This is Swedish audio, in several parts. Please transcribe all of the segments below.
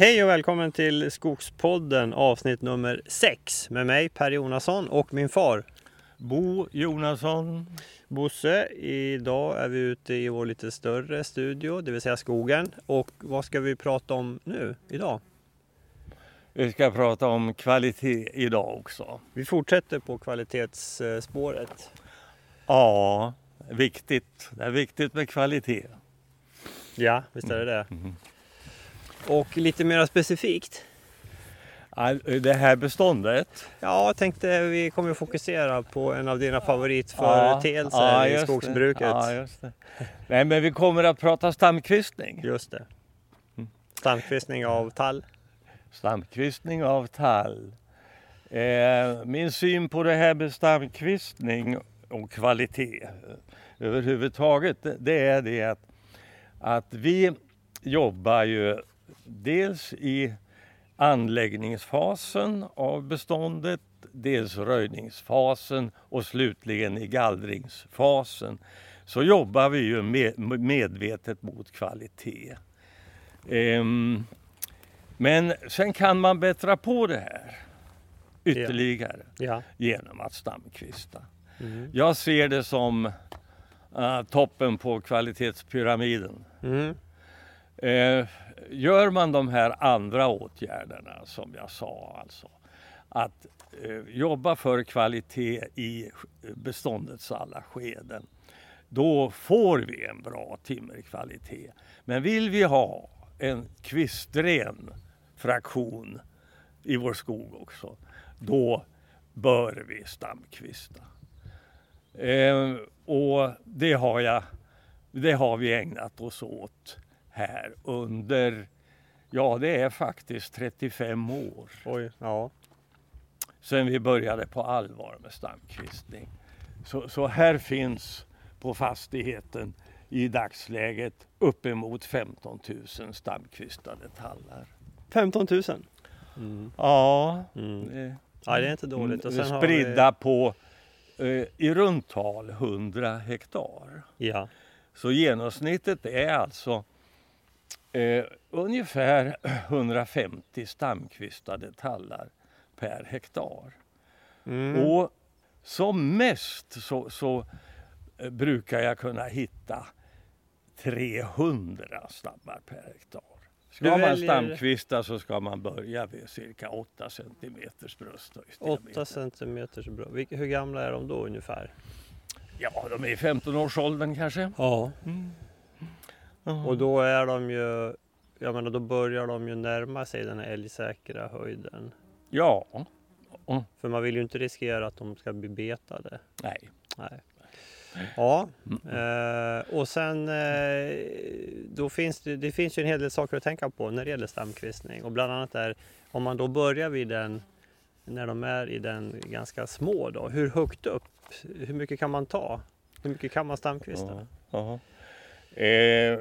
Hej och välkommen till Skogspodden avsnitt nummer 6 med mig Per Jonasson och min far Bo Jonasson. Bosse. Idag är vi ute i vår lite större studio, det vill säga skogen. Och vad ska vi prata om nu idag? Vi ska prata om kvalitet idag också. Vi fortsätter på kvalitetsspåret. Ja, viktigt. Det är viktigt med kvalitet. Ja, visst är det det. Mm. Och lite mer specifikt. Det här beståndet. Ja, jag tänkte vi kommer fokusera på en av dina favoritföreteelser ja, i just det. skogsbruket. Ja. Nej, men vi kommer att prata stamkvistning. Just det. Mm. Stamkvistning av tall. Stamkvistning av tall. Eh, min syn på det här med stamkvistning och kvalitet överhuvudtaget, det- det är det att, att vi jobbar ju dels i anläggningsfasen av beståndet, dels röjningsfasen och slutligen i gallringsfasen. Så jobbar vi ju med, medvetet mot kvalitet. Ehm, men sen kan man bättra på det här ytterligare Ja. genom att stamkvista. Mm. Jag ser det som eh, toppen på kvalitetspyramiden. Mm. Eh, gör man de här andra åtgärderna som jag sa, alltså att eh, jobba för kvalitet i beståndets alla skeden, då får vi en bra timmerkvalitet. Men vill vi ha en kvistren fraktion i vår skog också, då bör vi stamkvista. Eh, och det har, jag, det har vi ägnat oss åt här under, ja det är faktiskt 35 år Oj, ja. sedan vi började på allvar med stamkvistning. Så, så här finns på fastigheten i dagsläget uppemot 15 000 stamkvistade tallar. 15 000. Mm. Ja, Mm. det, Ja, det är inte dåligt. Och är sen har spridda på eh, i runt tal 100 hektar. Vi, ja. Så genomsnittet är alltså eh, ungefär 150 stamkvistade tallar per hektar. Mm. Och som mest så, så eh, brukar jag kunna hitta 300 stammar per hektar. Ska man stamkvista så ska man börja vid cirka 8 centimeters brösthöjd. 8 centimeters. Vilka- Hur gamla är de då ungefär? Ja, de är i 15-årsåldern kanske. Ja. Ja. Och då är de ju, jag menar då börjar de ju närma sig den här älgsäkra höjden. Ja, För man vill ju inte riskera att de ska bli betade. nej. Nej. Ja, Mm. eh, och sen eh, då finns det, det finns ju en hel del saker att tänka på när det gäller stamkvistning. Och bland annat är om man då börjar vid den när de är i den ganska små då. Hur högt upp? Hur mycket kan man ta? Hur mycket kan man stamkvista? Ja. Eh,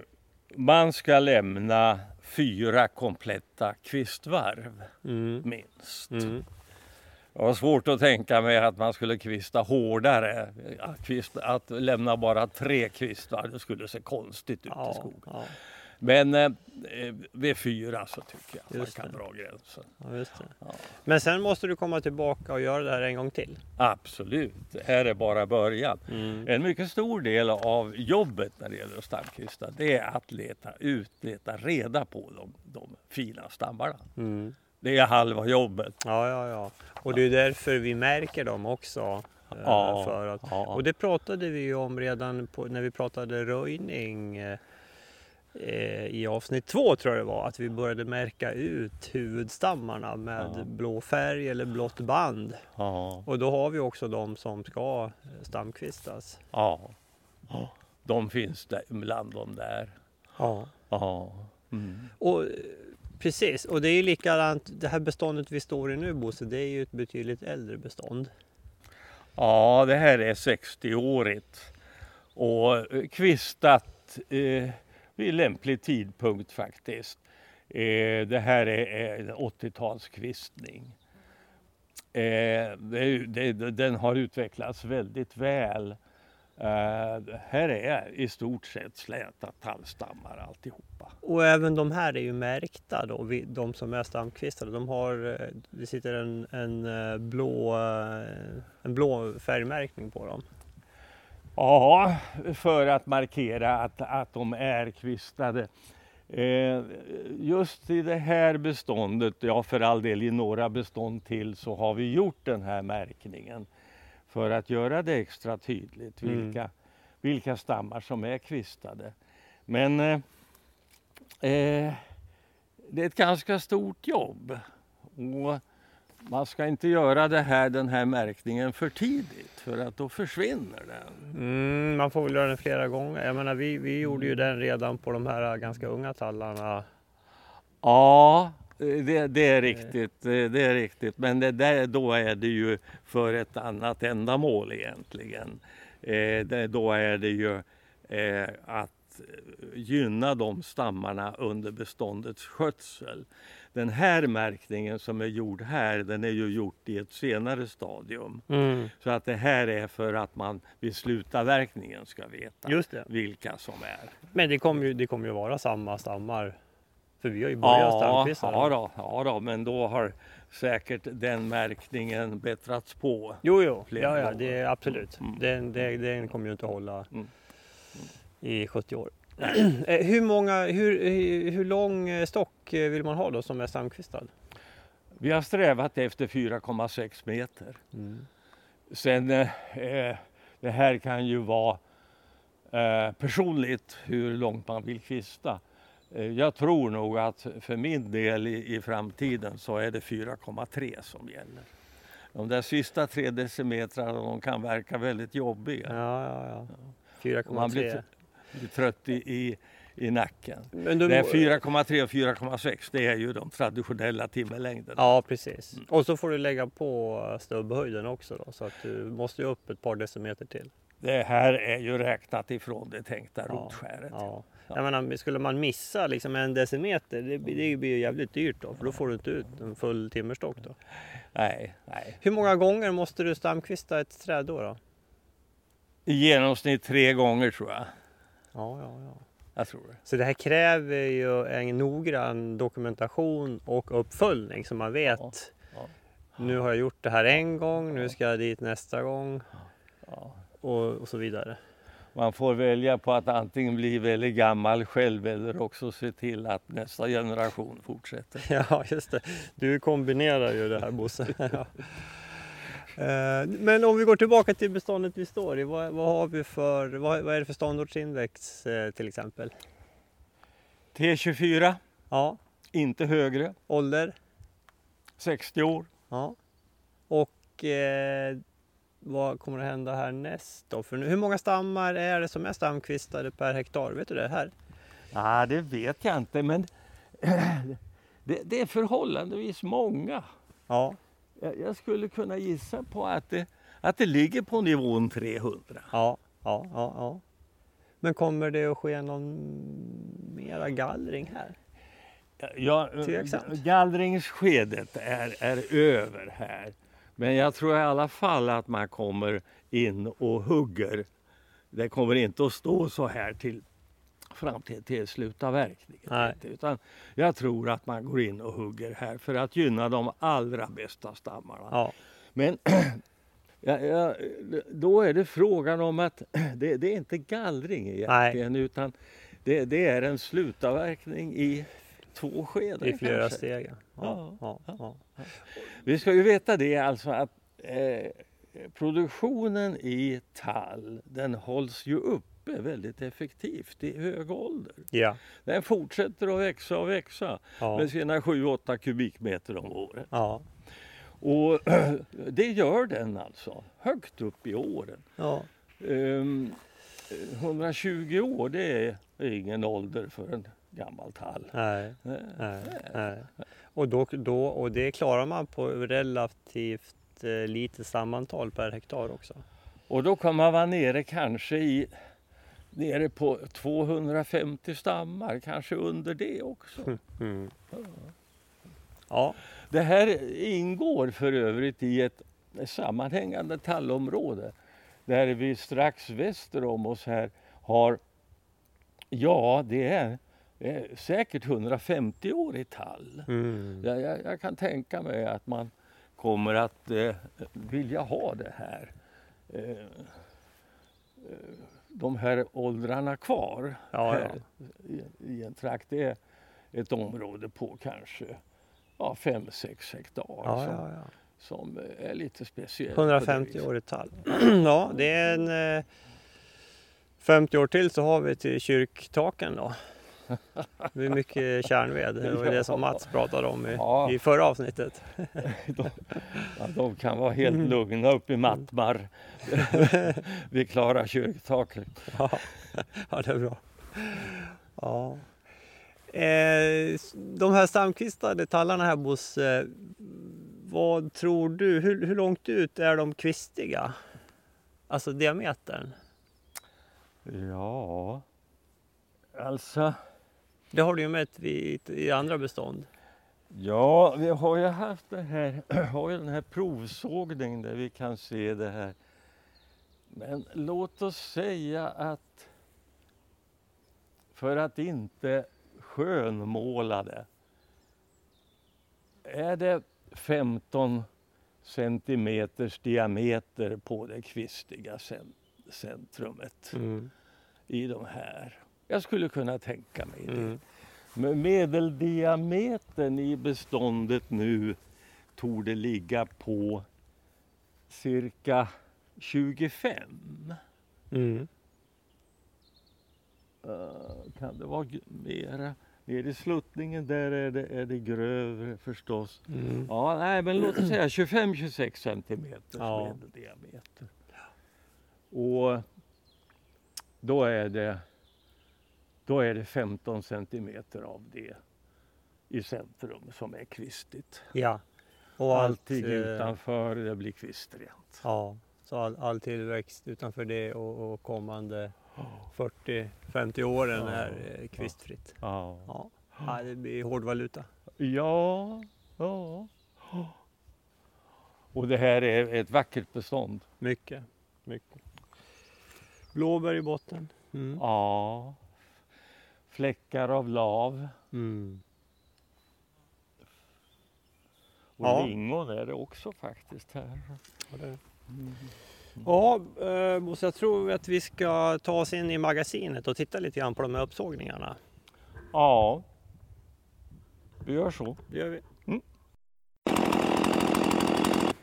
man ska lämna fyra kompletta kvistvarv Mm. minst. Mm. Jag har svårt att tänka mig att man skulle kvista hårdare. Att, kvista, att lämna bara tre kvistvarv, det skulle se konstigt ut i Ja, skogen. ja, Men eh, eh, vid fyra så tycker jag Just man kan det. dra gränsen. ja. Ja. Men sen måste du komma tillbaka och göra det här en gång till. Absolut, det här är bara början. Mm. En mycket stor del av jobbet när det gäller stamkvista det är att leta ut, leta reda på de, de fina stammarna. Mm. Det är halva jobbet. Ja, ja, ja. Och det är därför vi märker dem också. eh, Ja, För att, och det pratade vi ju om redan på, när vi pratade röjning eh, i avsnitt två tror jag det var. Att vi började märka ut huvudstammarna med Ja. blå färg eller blått band. Ja, Och då har vi också de som ska eh, stamkvistas. ja. ja. De finns där, bland de där. Ja. Ja. Mm. Och, eh, precis, och det är likadant. Det här beståndet vi står i nu Bosse, det är ju ett betydligt äldre bestånd. ja, det här är 60-årigt och eh, kvistat eh, vid lämplig tidpunkt faktiskt. Eh, det här är, en 80-talskvistning. Eh, det, det, den har utvecklats väldigt väl Eh, här är i stort sett släta tallstammar alltihopa. Och även de här är ju märkta då, de som är stamkvistade. De har, eh, det sitter en, en, eh, blå, eh, en blå färgmärkning på dem. Ja, för att markera att, att de är kvistade. Eh, just i det här beståndet, ja för all del i några bestånd till, så har vi gjort den här märkningen för att göra det extra tydligt Mm. vilka, vilka stammar som är kvistade. Men eh, eh, det är ett ganska stort jobb och man ska inte göra det här, den här märkningen för tidigt för att då försvinner den. Mm, man får väl göra den flera gånger. Jag menar, vi, vi gjorde ju den redan på de här ganska unga tallarna. Ja, det, det är riktigt. Det det är riktigt. Men det där, då är det ju för ett annat ändamål egentligen. Eh, det, då är det ju eh, att gynna de stammarna under beståndets skötsel. Den här märkningen som är gjord här, den är ju gjort i ett senare stadium. Mm, Så att det här är för att man vid slutavverkningen ska veta vilka som är. Men det kommer ju, det kommer ju vara samma stammar. För vi har ju börjat ja, då, ja då, men då har säkert den märkningen bättrats på. Jo, jo, ja, ja, det är absolut. Mm. Den, det, den kommer ju inte hålla Mm. i 70 år. Eh, hur, många, hur, hur, hur lång eh, stock eh, vill man ha då som är stamkvistad? Vi har strävat efter 4,6 meter. Mm. Sen, eh, eh, det här kan ju vara eh, personligt hur långt man vill kvista. Eh, jag tror nog att för min del i, i framtiden så är det 4,3 som gäller. De där sista tre decimetrarna de kan verka väldigt jobbiga. Ja, ja, ja. Man blir, 4,3. Trött i, i, i nacken. Men du, Det är 4,3 och 4,6 det är ju de traditionella timmerlängderna. Ja, precis. Och så får du lägga på stubbhöjden också då, så att du måste ju upp ett par decimeter till. Det här är ju räknat ifrån det tänkta Ja, rotskäret. Ja. Ja. Jag menar, skulle man missa liksom en decimeter, det, det blir ju jävligt dyrt då, för då får du inte ut en full timmerstock då. Nej, nej. Hur många gånger måste du stamkvista ett träd då? då? I genomsnitt tre gånger tror jag. Ja, ja, ja. Jag tror det. Så det här kräver ju en noggrann dokumentation och uppföljning så man vet. Ja, ja. Nu har jag gjort det här en gång, nu ska jag dit nästa gång Ja. och, och så vidare. Man får välja på att antingen bli väldigt gammal själv eller också se till att nästa generation fortsätter. Ja, just det. Du kombinerar ju det här Bosse. Eh, Men om vi går tillbaka till beståndet vi står i. Vad, vad har vi för, vad, vad är det för ståndortsindex eh, till exempel? T24, Ja, inte högre, ålder? 60 år. Ja. Och eh, vad kommer att hända härnäst då? För nu, hur många stammar är det som är stamkvistade per hektar? Vet du det här? Ja, det vet jag inte, men det, det är förhållandevis många. Ja, Jag, skulle kunna gissa på att det, att det ligger på nivån 300. ja, ja, ja. ja. Men kommer det att ske någon mera gallring här? Ja, gallringsskedet är, är över här. Men jag tror i alla fall att man kommer in och hugger. Det kommer inte att stå så här till fram till, till slutavverkningen. Nej. Utan jag tror att man går in och hugger här för att gynna de allra bästa stammarna. Ja, Men ja, ja, då är det frågan om att det, det är inte gallring egentligen utan det, det är en slutavverkning i två skeden. i flera kanske. steg. Ja. Vi ska ju veta det alltså att eh, produktionen i tall den hålls ju uppe väldigt effektivt i hög ålder. ja, Den fortsätter att växa och växa ja, med sina 7-8 kubikmeter om året. ja, Och det gör den alltså, högt upp i åren. ja. Ehm, 120 år det är ingen ålder för en gammal tall. Nej, Nej. nej, nej. Och, då, då, och det klarar man på relativt eh, lite sammantal per hektar också. Och då kommer man vara nere kanske i nere på 250 stammar, kanske under det också. Mm. Ja, Det här ingår för övrigt i ett sammanhängande tallområde där vi strax väster om oss här har, ja det är, är säkert 150 år i tall. Mm. Jag, jag, jag kan tänka mig att man kommer att eh, vilja ha det här. Eh, eh, de här åldrarna kvar Ja, här I, i en trakt. Det är ett område på kanske ja, 5-6 hektar Ja, som, ja, ja. som är lite speciellt. på det 150 viset. år i tall. ja, det är en eh, 50 år till så har vi till kyrktaken då. Det är mycket kärnved. Det var det som Mats pratade om i, Ja. i förra avsnittet. de, ja, de kan vara helt Mm. lugna uppe i Mattmar. Vi klarar kyrktaket. Ja, ja det är bra. Ja. Eh, de här stamkvistade tallarna här Bosse, vad tror du, hur, hur långt ut är de kvistiga? Alltså diametern. Ja, alltså. Det har du ju mätt i, andra bestånd. Ja, vi har ju haft det här, har ju den här provsågningen där vi kan se det här. Men låt oss säga att för att inte skönmåla det. Är det 15 centimeters diameter på det kvistiga cen- centrumet Mm. i de här? Jag skulle kunna tänka mig det. Mm. Men medeldiametern i beståndet nu torde ligga på cirka 25. Mm. Eh, kan det vara mera? Nere i sluttningen där är det, är det grövre förstås. Mm. Ja, nej, men låt oss säga 25-26 centimeters Ja. medeldiameter. Och då är det då är det 15 centimeter av det i centrum som är kvistigt. Ja. Och allt, Allting eh, utanför det blir kvistrent. Ja, så all, all tillväxt utanför det och, och kommande 40-50 åren Ja. är eh, kvistfritt. Ja. Ja. ja, det blir hårdvaluta. ja, ja. Och det här är ett vackert bestånd. Mycket, mycket. Blåbär i botten. Mm. Ja. Fläckar av lav. Mm. Och Ja. lingon är det också faktiskt här. Ja, det- Ja, eh, Bosse, jag tror att vi ska ta oss in i magasinet och titta lite grann på de här uppsågningarna. Ja. Vi gör så. Det gör vi. Mm.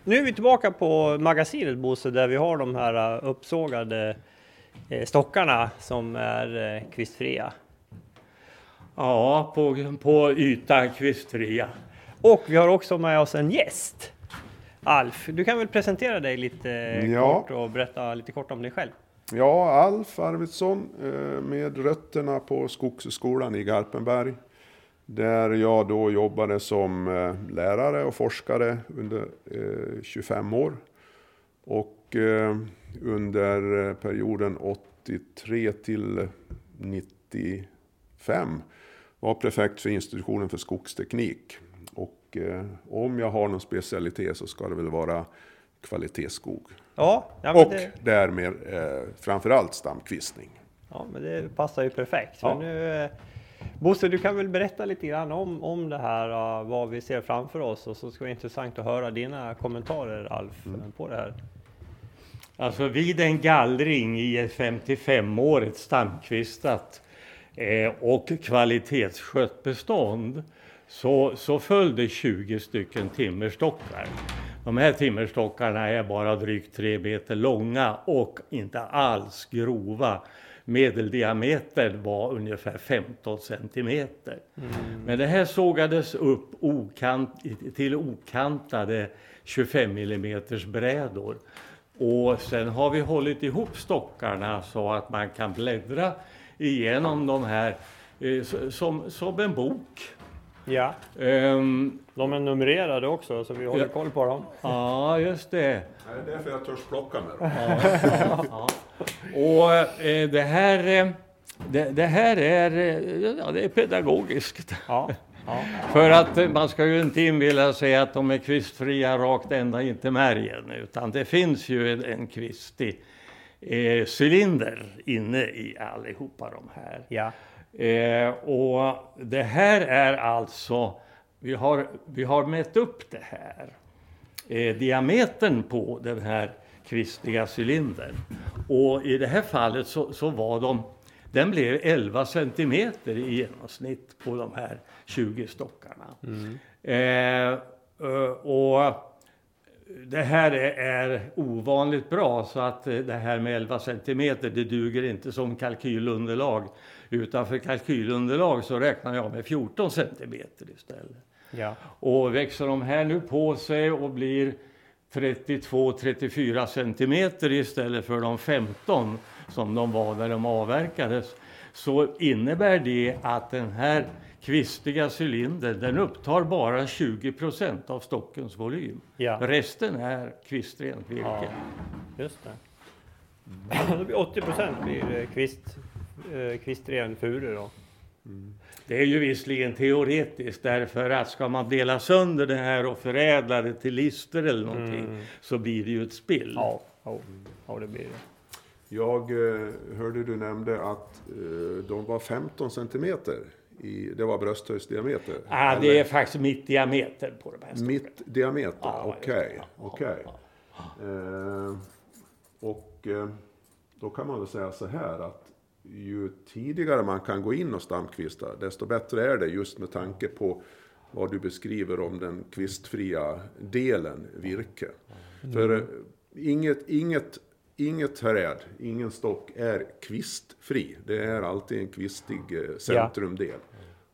Nu är vi tillbaka på magasinet Bosse där vi har de här eh, uppsågade eh, stockarna som är kvistfria. Ja, på, på ytan kvistfria. Och vi har också med oss en gäst. Alf, du kan väl presentera dig lite Ja. kort och berätta lite kort om dig själv. Ja, Alf Arvidsson eh, med rötterna på Skogshögskolan i Garpenberg. Där jag då jobbade som eh, lärare och forskare under eh, 25 år. Och eh, under eh, perioden 83 till 95 var prefekt för institutionen för skogsteknik. Och eh, om jag har någon specialitet så ska det väl vara kvalitetsskog. Ja, ja, men, Och det, därmed eh, framförallt stamkvistning. ja, men det passar ju perfekt. Ja. Nu, eh, Bosse, du kan väl berätta lite grann om, om det här, eh, vad vi ser framför oss och så ska det vara intressant att höra dina kommentarer Alf Mm. eh, på det här. Alltså vid en gallring i ett 55-årigt stamkvistat eh, och kvalitetsskött bestånd så, så föll det 20 stycken timmerstockar. De här timmerstockarna är bara drygt 3 meter långa och inte alls grova. Medeldiametern var ungefär 15 centimeter. Men det här sågades upp okant, till okantade 25 mm brädor. Och sen har vi hållit ihop stockarna så att man kan bläddra igenom de här eh, som, som en bok. Ja, Ehm, de är numrerade också så vi håller Ja. koll på dem. ja, just det. Det är därför jag törs plocka med dem. Och eh, det här, eh, det, det här är, ja, det är pedagogiskt. Ja, ja. För att man ska ju inte inbilla sig att de är kvistfria rakt ända in till märgen utan det finns ju en, en kvist i, eh, cylinder inne i allihopa de här. Ja. Eh, och det här är alltså, vi har, vi har mätt upp det här. Eh, diametern på den här kvistliga cylindern. Och i det här fallet så, så var de, den blev 11 centimeter i genomsnitt på de här 20 stockarna. Eh, eh, och det här är, ovanligt bra så att eh, det här med 11 centimeter det duger inte som kalkylunderlag. Utan för kalkylunderlag så räknar jag med 14 centimeter istället. Ja. Och växer de här nu på sig och blir 32-34 centimeter istället för de 15 som de var när de avverkades så innebär det att den här kvistiga cylindern den upptar bara 20 procent av stockens volym. Ja. Resten är kvistrent virke. Ja. Just det. Då blir 80 procent blir eh, kvist, eh, kvistren furu då. Det är ju visserligen teoretiskt därför att ska man dela sönder det här och förädla det till lister eller någonting så blir det ju ett spill. Ja, ja. ja det blir det. Jag eh, hörde du nämnde att de var 15 centimeter. I, det var brösthöjdsdiameter. Ah, det eller? är faktiskt mitt diameter på de här. Mitt diameter, Ja, okej. det. Ja, okej. Eh, och eh, då kan man väl säga så här att ju tidigare man kan gå in och stamkvista, desto bättre är det just med tanke på vad du beskriver om den kvistfria delen virke. För eh, inget, inget, inget träd, ingen stock är kvistfri. Det är alltid en kvistig eh, centrumdel.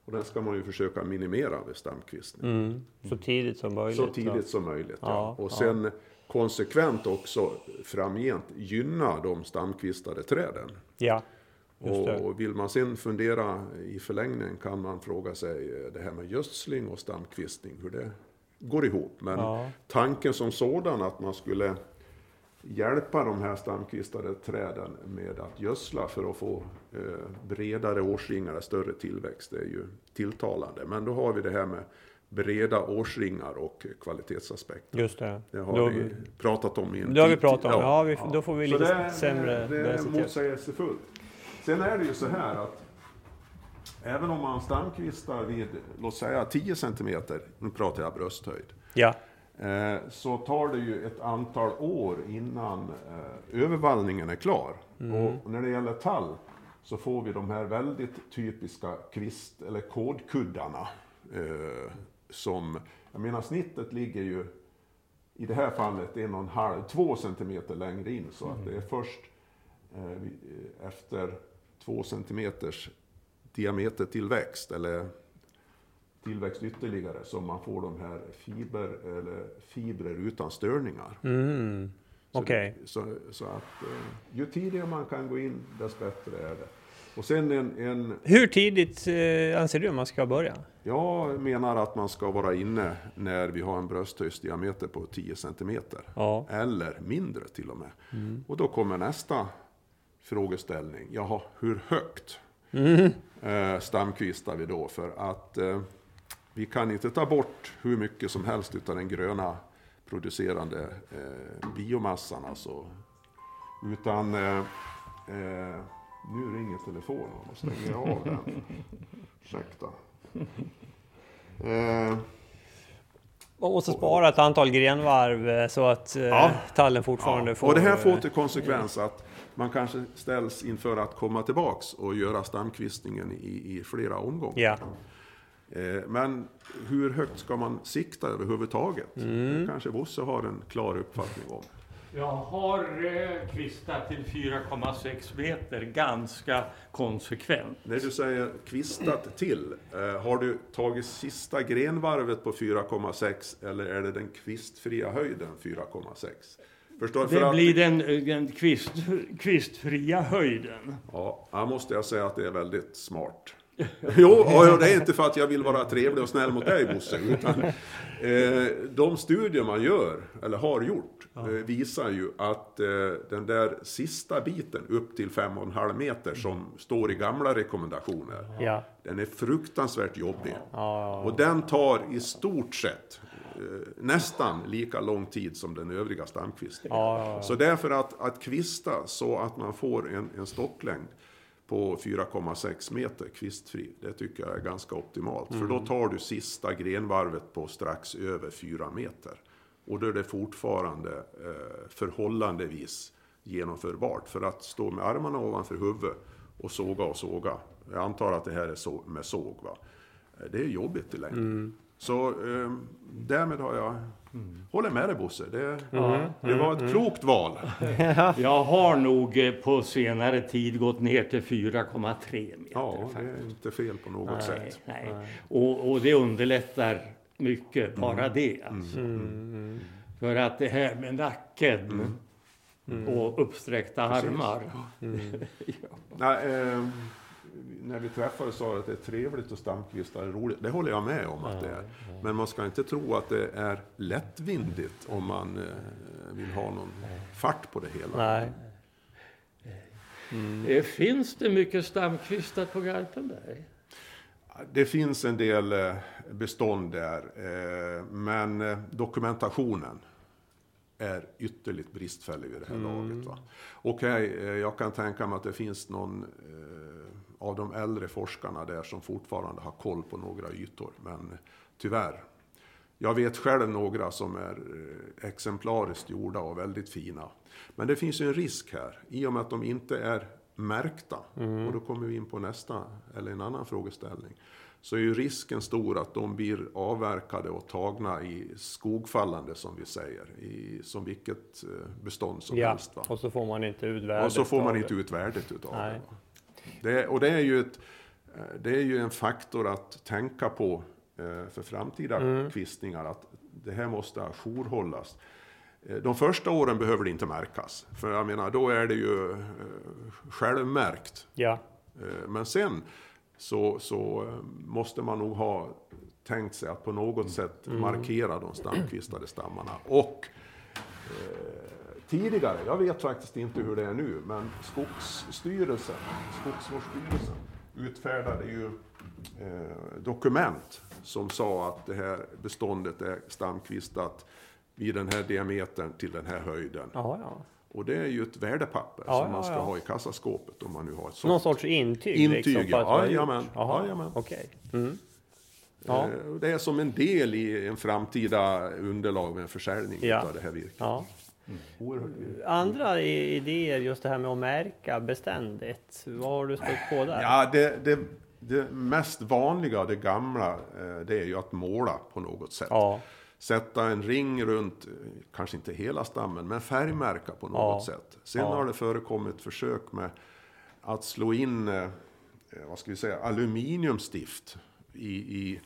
Och den ska man ju försöka minimera vid stamkvistning. Mm. Så tidigt som möjligt. Så tidigt som möjligt. Ja. Ja, Och ja. sen konsekvent också framgent gynna de stamkvistade träden. Ja, just det. Och vill man sen fundera i förlängningen kan man fråga sig eh, det här med gödsling och stamkvistning, hur det går ihop. Men Ja. tanken som sådan att man skulle hjälpa de här stamkvistade träden med att gödsla för att få eh, bredare årsringar, större tillväxt, det är ju tilltalande. Men då har vi det här med breda årsringar och kvalitetsaspekter. Just det. Det har Då- vi pratat om i en Det har vi pratat om. Ja, vi, då får vi Så lite det, sämre det, det är motsägelsefullt. Sen är det ju så här att även om man stamkvistar vid, låt säga 10 cm, nu pratar jag brösthöjd, Ja, så tar det ju ett antal år innan eh, övervallningen är klar. Och när det gäller tall så får vi de här väldigt typiska kvist eller kodkuddarna. Eh, som, jag menar snittet ligger ju i det här fallet en och en halv, två centimeter längre in. Så att det är först eh, eh, efter två centimeters diametertillväxt eller tillväxt ytterligare som man får de här fiber, eller fibrer utan störningar. mm. Så okej. det- Så, så att eh, ju tidigare man kan gå in, desto bättre är det. Och sen en, en, Hur tidigt eh, anser du man ska börja? jag menar att man ska vara inne när vi har en brösthöjdsdiameter på 10 centimeter. Ja. Eller mindre till och med. Och då kommer nästa frågeställning. Jaha, hur högt eh, stamkvistar vi då? För att eh, vi kan inte ta bort hur mycket som helst utav den gröna producerande eh, biomassan. Alltså. Utan eh, eh, nu ringer telefonen och stänger jag av den. Ursäkta. Eh, Man måste spara ett antal grenvarv eh, så att eh, Ja. tallen fortfarande Ja, får... och det här får eh, till konsekvens att man kanske ställs inför att komma tillbaks och göra stamkvistningen i, i flera omgångar. Ja. Eh, Men hur högt ska man sikta överhuvudtaget? Mm. Kanske Bosse har en klar uppfattning om. Jag har eh, kvistat till 4,6 meter ganska konsekvent. När du säger kvistat till, eh, har du tagit sista grenvarvet på 4,6 eller är det den kvistfria höjden 4,6? Förstår för Det att- blir den, den kvist, kvistfria höjden. Ja, här måste jag säga att det är väldigt smart. Jo, det är inte för att jag vill vara trevlig och snäll mot dig Bosse, utan eh, de studier man gör, eller har gjort, eh, visar ju att eh, den där sista biten upp till 5,5 meter som står i gamla rekommendationer, Ja. den är fruktansvärt jobbig. Och den tar i stort sett, nästan lika lång tid som den övriga ja. Så därför att, att kvista så att man får en, en stocklängd på 4,6 meter kvistfri, det tycker jag är ganska optimalt. För då tar du sista grenvarvet på strax över 4 meter. Och då är det fortfarande eh, förhållandevis genomförbart. För att stå med armarna ovanför huvudet och såga och såga, jag antar att det här är så, med såg, va? Eh, det är jobbigt i längden. Så eh, därmed har jag, håller med dig Bosse, det, det var ett klokt val. Jag har nog eh, på senare tid gått ner till 4,3 meter. Ja, det faktiskt. är inte fel på något nej, sätt. nej. Och, och det underlättar mycket, bara det. Alltså. För att det här med nacken och uppsträckta armar. Nej, eh, när vi träffades sa att det är trevligt att stamkvista, det är roligt. Det håller jag med om att det är. Men man ska inte tro att det är lättvindigt om man eh, vill ha någon fart på det hela. Nej. Eh, Finns det mycket stamkvistar på Garpenberg? Det finns en del eh, bestånd där, men dokumentationen är ytterligt bristfällig vid det här laget. Va? Okej, eh, jag kan tänka mig att det finns någon av de äldre forskarna där som fortfarande har koll på några ytor, men tyvärr. Jag vet själv några som är eh, exemplariskt gjorda och väldigt fina. Men det finns ju en risk här, i och med att de inte är märkta. Och då kommer vi in på nästa, eller en annan frågeställning. Så är ju risken stor att de blir avverkade och tagna i skogfallande, som vi säger. I, som vilket eh, bestånd som Ja, helst. Va? och så får man inte ut värdet Och så får man inte ut värdet utav Nej. det. Va? Det. Och det är, ju ett, eh, det är ju en faktor att tänka på eh, för framtida Mm. kvistningar, att det här måste ajourhållas. Eh, De första åren behöver det inte märkas, för jag menar, då är det ju självmärkt. Ja, Men sen så, så måste man nog ha tänkt sig att på något sätt markera de stamkvistade stammarna. Och tidigare, jag vet faktiskt inte hur det är nu, men Skogsstyrelsen, Skogsvårdsstyrelsen utfärdade ju eh, dokument som sa att det här beståndet är stamkvistat vid den här diametern till den här höjden. ja, ja. Och det är ju ett värdepapper Ja, som ja, man ska ja. ha i kassaskåpet om man nu har ett sånt. Någon sorts intyg? Intyg, liksom, på ja. Jajamän. Mm. Ja. Eh, och Det är som en del i en framtida underlag med en försäljning Ja. av det här virket. ja. Andra idéer, just det här med att märka beständigt. Vad har du stött på där? Ja, det, det, det mest vanliga, det gamla, eh, det är ju att måla på något sätt. Ja. Sätta en ring runt, kanske inte hela stammen, men färgmärka på något Ja. sätt. Sen Ja. har det förekommit försök med att slå in, eh, vad ska vi säga, aluminiumstift i, i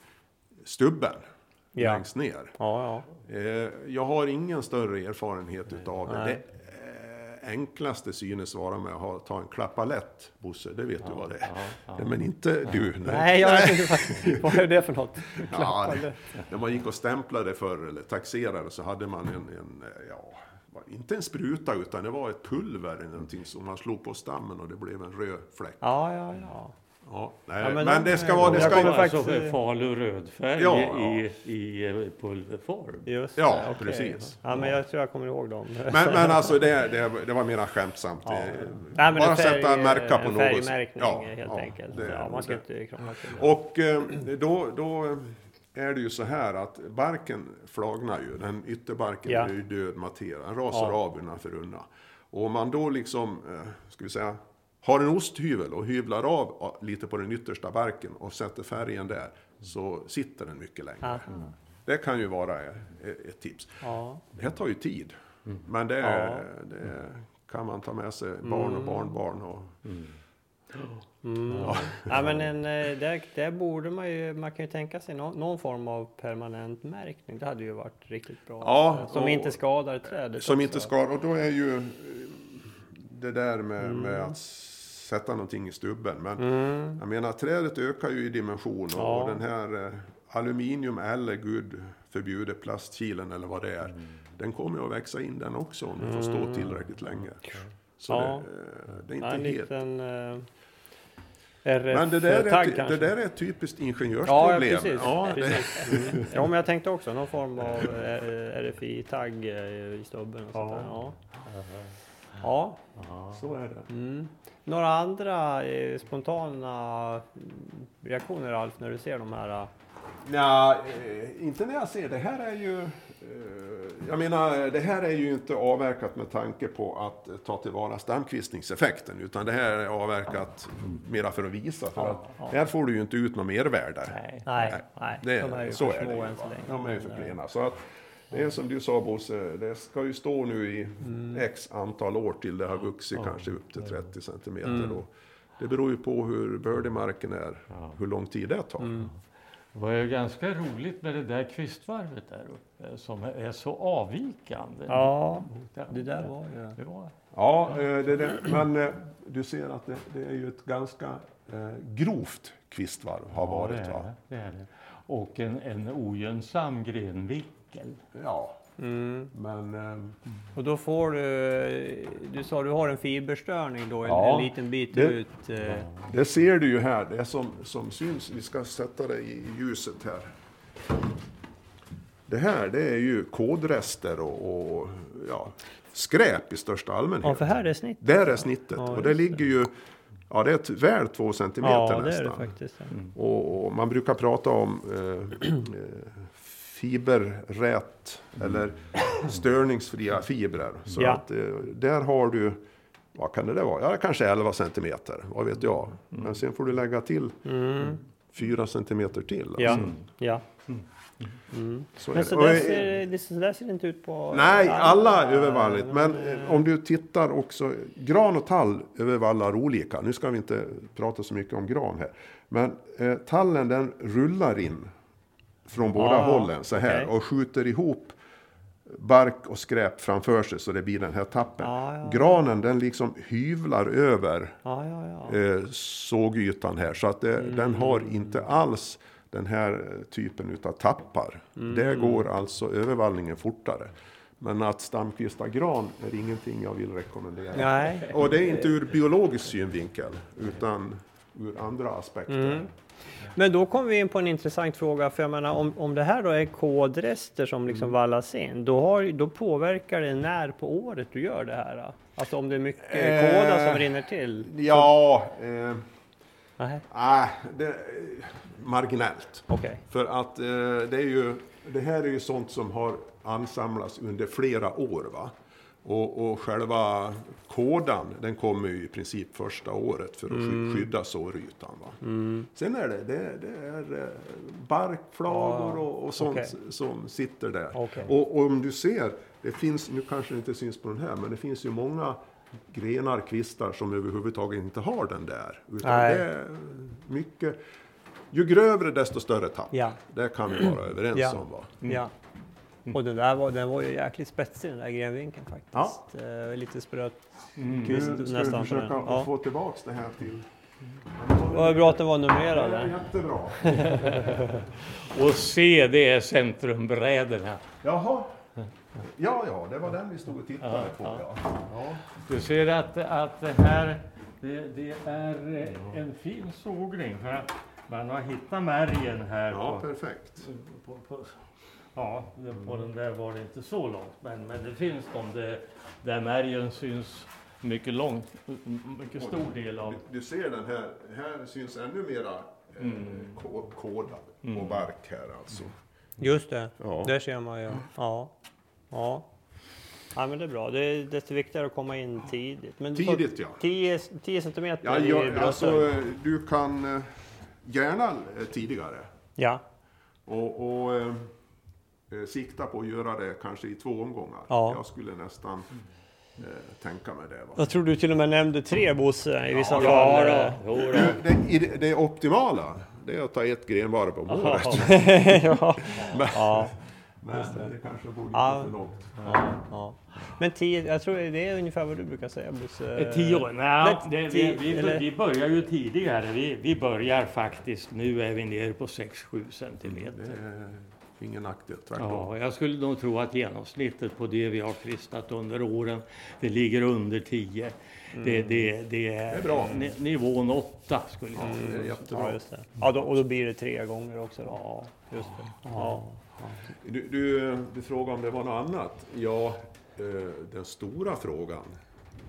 stubben Ja. längst ner. Ja, ja. Eh, Jag har ingen större erfarenhet utav det. Nej. Det eh, enklaste synes vara med att ta en klappalett, Bosse, det vet du vad det är. Nej, Men inte du. Nej. Nej, jag vet inte vad, är det för något. Ja, när man gick och stämplade förr, eller taxerade, så hade man en, en eh, ja, inte en spruta, utan det var ett pulver eller någonting som man slog på stammen och det blev en röd fläck. Ja, ja, ja. Ja, nej, Ja, men men, de- det ska vara... Det ska, kommer alltså faktiskt- falu rödfärg Ja, i, i pulverform. Just Ja, det, okej. precis. Ja, men jag tror jag kommer ihåg dem. men, men alltså det, det, det var mera skämtsamt. Ja. Eh, Nej, men Bara färg, sätta en märka på något sätt. färgmärkning Ja, helt ja, enkelt. det- ja, man ska det- inte krångla till det. Och eh, då, då är det ju så här att barken flagnar ju, den ytterbarken Ja. är ju död materia, den rasar Ja. av undan för undan. Och om man då liksom, eh, ska vi säga, har en osthyvel och hyvlar av lite på den yttersta barken och sätter färgen där, så sitter den mycket längre. Aha. Det kan ju vara ett tips. Ja. Det här tar ju tid, men det, Ja. det kan man ta med sig barn och barnbarn. Och, Mm. Ja, men en, eh, där, där borde man ju, man kan ju tänka sig någon, någon form av permanent märkning. Det hade ju varit riktigt bra. Ja, Som och- inte skadar trädet. Som också. inte ska, och då är ju det där med, Mm. med att sätta någonting i stubben. Men Mm. jag menar, trädet ökar ju i dimension och, Ja. och den här eh, aluminium eller gud förbjude plastkilen eller vad det är. Mm. Den kommer ju att växa in den också om den får stå tillräckligt länge. Så Ja. det, eh, det är inte Ja, en helt... liten... eh, Men det där, är, kanske? det där är ett typiskt Ja, ja, ingenjörsproblem. precis. Ja, precis. Mm. ja, men jag tänkte också någon form av eh, RFI-tagg i stubben. Och sånt där. Ja. Ja. så är det. Mm. Några andra eh, spontana reaktioner Alf när du ser de här? eh, Ja, eh, inte när jag ser det här är ju... eh, Jag menar, det här är ju inte avverkat med tanke på att ta tillvara stamkvistningseffekten, utan det här är avverkat mera för att visa. För att här får du ju inte ut något mervärde. Nej. Nej, nej, Det, de är ju så för är det små än så länge. De är ju för klena. Så att det är som du sa Bosse, det ska ju stå nu i Mm. x antal år till det har vuxit kanske upp till 30 centimeter. Mm. Och det beror ju på hur bördemarken är, hur lång tid det tar. Mm. Det var ju ganska roligt med det där kvistvarvet där uppe som är så avvikande. Ja, mot det där var ju... Det var Ja, eh, det, det, men eh, du ser att det, det är ju ett ganska eh, grovt kvistvarv har varit. det, är Va? det, är det. Och en, en ogynnsam grenvinkel. Ja, Mm. men eh, Och då får du, du sa du har en fiberstörning då, en, Ja, en liten bit det- ut. Eh, det ser du ju här, det som, som syns, vi ska sätta det i ljuset här. Det här det är ju kodrester och, och ja, skräp i största allmänhet. ja, för här är snitt. Där är snittet Ja, och det ligger ju, ja det är ett, väl två centimeter Ja, det är nästan. det faktiskt. ja. Och, och man brukar prata om eh, eh, fiberrät eller störningsfria fibrer. Så Ja. att, eh, där har du, vad kan det där vara? Ja, kanske 11 centimeter, vad vet jag. Men sen får du lägga till Mm. 4 centimeter till. Ja, Alltså. ja. Så är Men så där, eh, ser, det, så där ser det inte ut på... Nej, alla övervalligt. eh, Men eh, om du tittar också, gran och tall övervallar olika. Nu ska vi inte prata så mycket om gran här. Men eh, tallen den rullar in från båda Ah, hållen så här okej. och skjuter ihop bark och skräp framför sig så det blir den här tappen. Ja, ja. Granen den liksom hyvlar över Ja, ja, ja. eh, sågytan här så att det, Mm. den har inte alls den här eh, typen utav tappar. Mm. Där går alltså övervallningen fortare. Men att stamkvista gran är ingenting jag vill rekommendera. Nej. Och det är inte ur biologisk synvinkel utan ur andra aspekter. Mm. Men då kommer vi in på en intressant fråga, för jag menar om, om det här då är kodrester som Mm. liksom vallas in, då, har, då påverkar det när på året du gör det här? Då? Alltså om det är mycket Eh, koda som rinner till? Ja, eh, Nej, ah, det, eh, marginellt. okej. För att eh, det, är ju, det här är ju sånt som har ansamlats under flera år. Va? Och, och själva kodan, den kommer ju i princip första året för att sky- skydda sårytan. Va? Sen är det, det, det är eh, barkflagor Ja, och, och sånt okej. som sitter där. Okej. Och, och om du ser, det finns, nu kanske det inte syns på den här, men det finns ju många grenar, kvistar som överhuvudtaget inte har den där. Utan Nej. det är mycket, ju grövre desto större tapp. Ja. Det kan vi vara överens Ja. om. Va? Ja. Och den där var, den var ju jäkligt spetsig den där grenvinkeln faktiskt. Eh, lite spröt kvist Nu ska vi nästan. på försöka Ja. få tillbaks det här till... Det var bra att den var Det numrerad. är där. jättebra. Och C, det är centrumbrädorna. Jaha. Ja, ja, det var den vi stod och tittade på. Ja. Ja. Du ser att, att det här det, det är eh, en fin sågning för att man har hittat märgen här. ja, på, perfekt. på, på, ja, det- på den där var det inte så långt men, men det finns de där, där märgen syns mycket långt, mycket stor del av. Du, du ser den här, här syns ännu mera eh, ko- kodad och bark här alltså. Just det, Ja. där ser man ju. Ja. Ja. ja, men det är bra. Det är desto viktigare att komma in tidigt. Men Tidigt ja. 10, 10 centimeter Ja, i ja, bröstet. alltså, du kan eh, gärna eh, tidigare. Ja, Och, och eh, sikta på att göra det kanske i två omgångar. Ja. Jag skulle nästan eh, tänka mig det. Va? jag tror du till och med nämnde tre Bosse i vissa Ja, fall. då. Jo, då. Det, det, det optimala, det är att ta ett grenvarv om året. ja. Men, Ja. men det kanske borde Ja. lite för långt. ja. Men tio, jag tror det är ungefär vad du brukar säga Bosse. Eh, Tio år? Nej, det, vi, vi, vi börjar ju tidigare. Vi, vi börjar faktiskt, nu är vi nere på 6-7 centimeter. Det är ingen nackdel, tvärtom. Ja, jag skulle nog tro att genomsnittet på det vi har kvistat under åren, det ligger under 10. Det, det, det är, är bra. ni- nivån 8 skulle jag Ja, det är Ja, jättebra. just det. Ja, då, och då blir det tre gånger också. Då. Ja, Just det. Ja. Du, du, du frågade om det var något annat. Ja, eh, den stora frågan,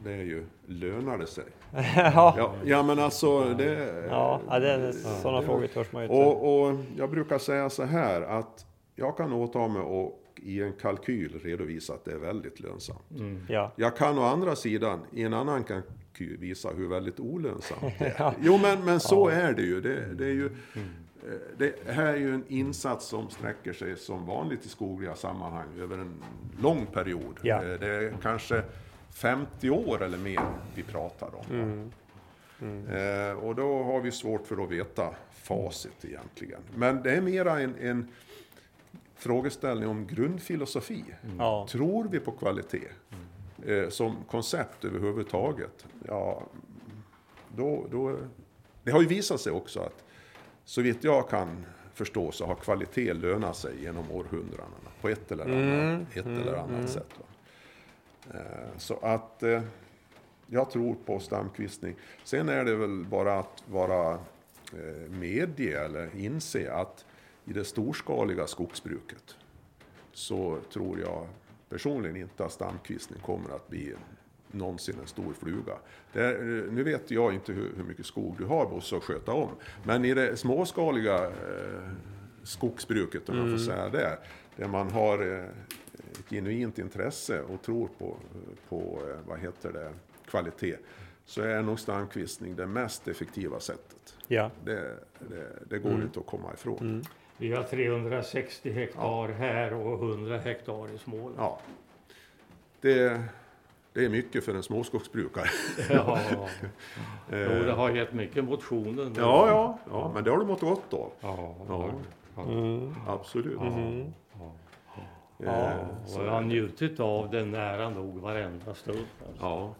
det är ju, lönar det sig? ja. Ja, ja men alltså, det... Ja, ja, det är, sådana frågor törs man ju inte. Och, och jag brukar säga så här att jag kan åta mig och i en kalkyl redovisa att det är väldigt lönsamt. Ja. Jag kan å andra sidan i en annan kalkyl visa hur väldigt olönsamt det är. Jo men, men så är det ju. Det, det, är ju eh, det här är ju en insats som sträcker sig som vanligt i skogliga sammanhang över en lång period. Ja. Eh, Det är kanske 50 år eller mer vi pratar om. Eh, och då har vi svårt för att veta facit egentligen. Men det är mera en, en frågeställning om grundfilosofi. Ja. Tror vi på kvalitet eh, som koncept överhuvudtaget? Ja, då, då, det har ju visat sig också att så vitt jag kan förstå så har kvalitet lönat sig genom århundradena på ett eller annat, ett eller annat sätt. Va? Eh, så att eh, jag tror på stamkvistning. Sen är det väl bara att vara eh, medge eller inse att i det storskaliga skogsbruket så tror jag personligen inte att stamkvistning kommer att bli någonsin en stor fluga. Är, nu vet jag inte hur, hur mycket skog du har Bosse att sköta om, men i det småskaliga eh, skogsbruket, om jag får säga det, där man har eh, ett genuint intresse och tror på, på eh, vad heter det, kvalitet, så är nog stamkvistning det mest effektiva sättet. Ja. Det, det, det går inte att komma ifrån. Vi har 360 hektar här och 100 hektar i Småland. Ja. Det, det är mycket för en småskogsbrukare. Ja. Jo, det har gett mycket motioner. nu. Ja, ja, ja, men det har du mått gott av. Ja, Ja. ja. Absolut. Mm. Eh, Och jag har njutit av det nära nog varenda stund. Alltså. ja.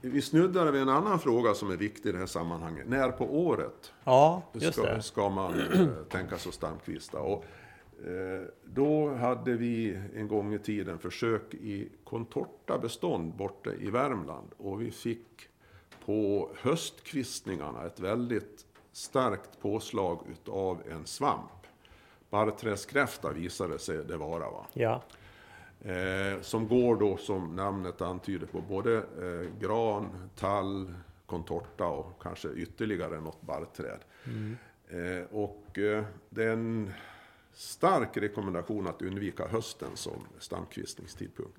Vi snuddade vid en annan fråga som är viktig i det här sammanhanget. När på året ja, ska, ska man eh, tänka sig att stamkvista? Och, eh, då hade vi en gång i tiden försök i contortabestånd borta i Värmland. Och vi fick på höstkvistningarna ett väldigt starkt påslag utav en svamp. Barrträdskräfta visade sig det vara. Va? Ja. Eh, som går då som namnet antyder på både eh, gran, tall, contorta och kanske ytterligare något barrträd. Eh, och eh, det är en stark rekommendation att undvika hösten som stamkvistningstidpunkt.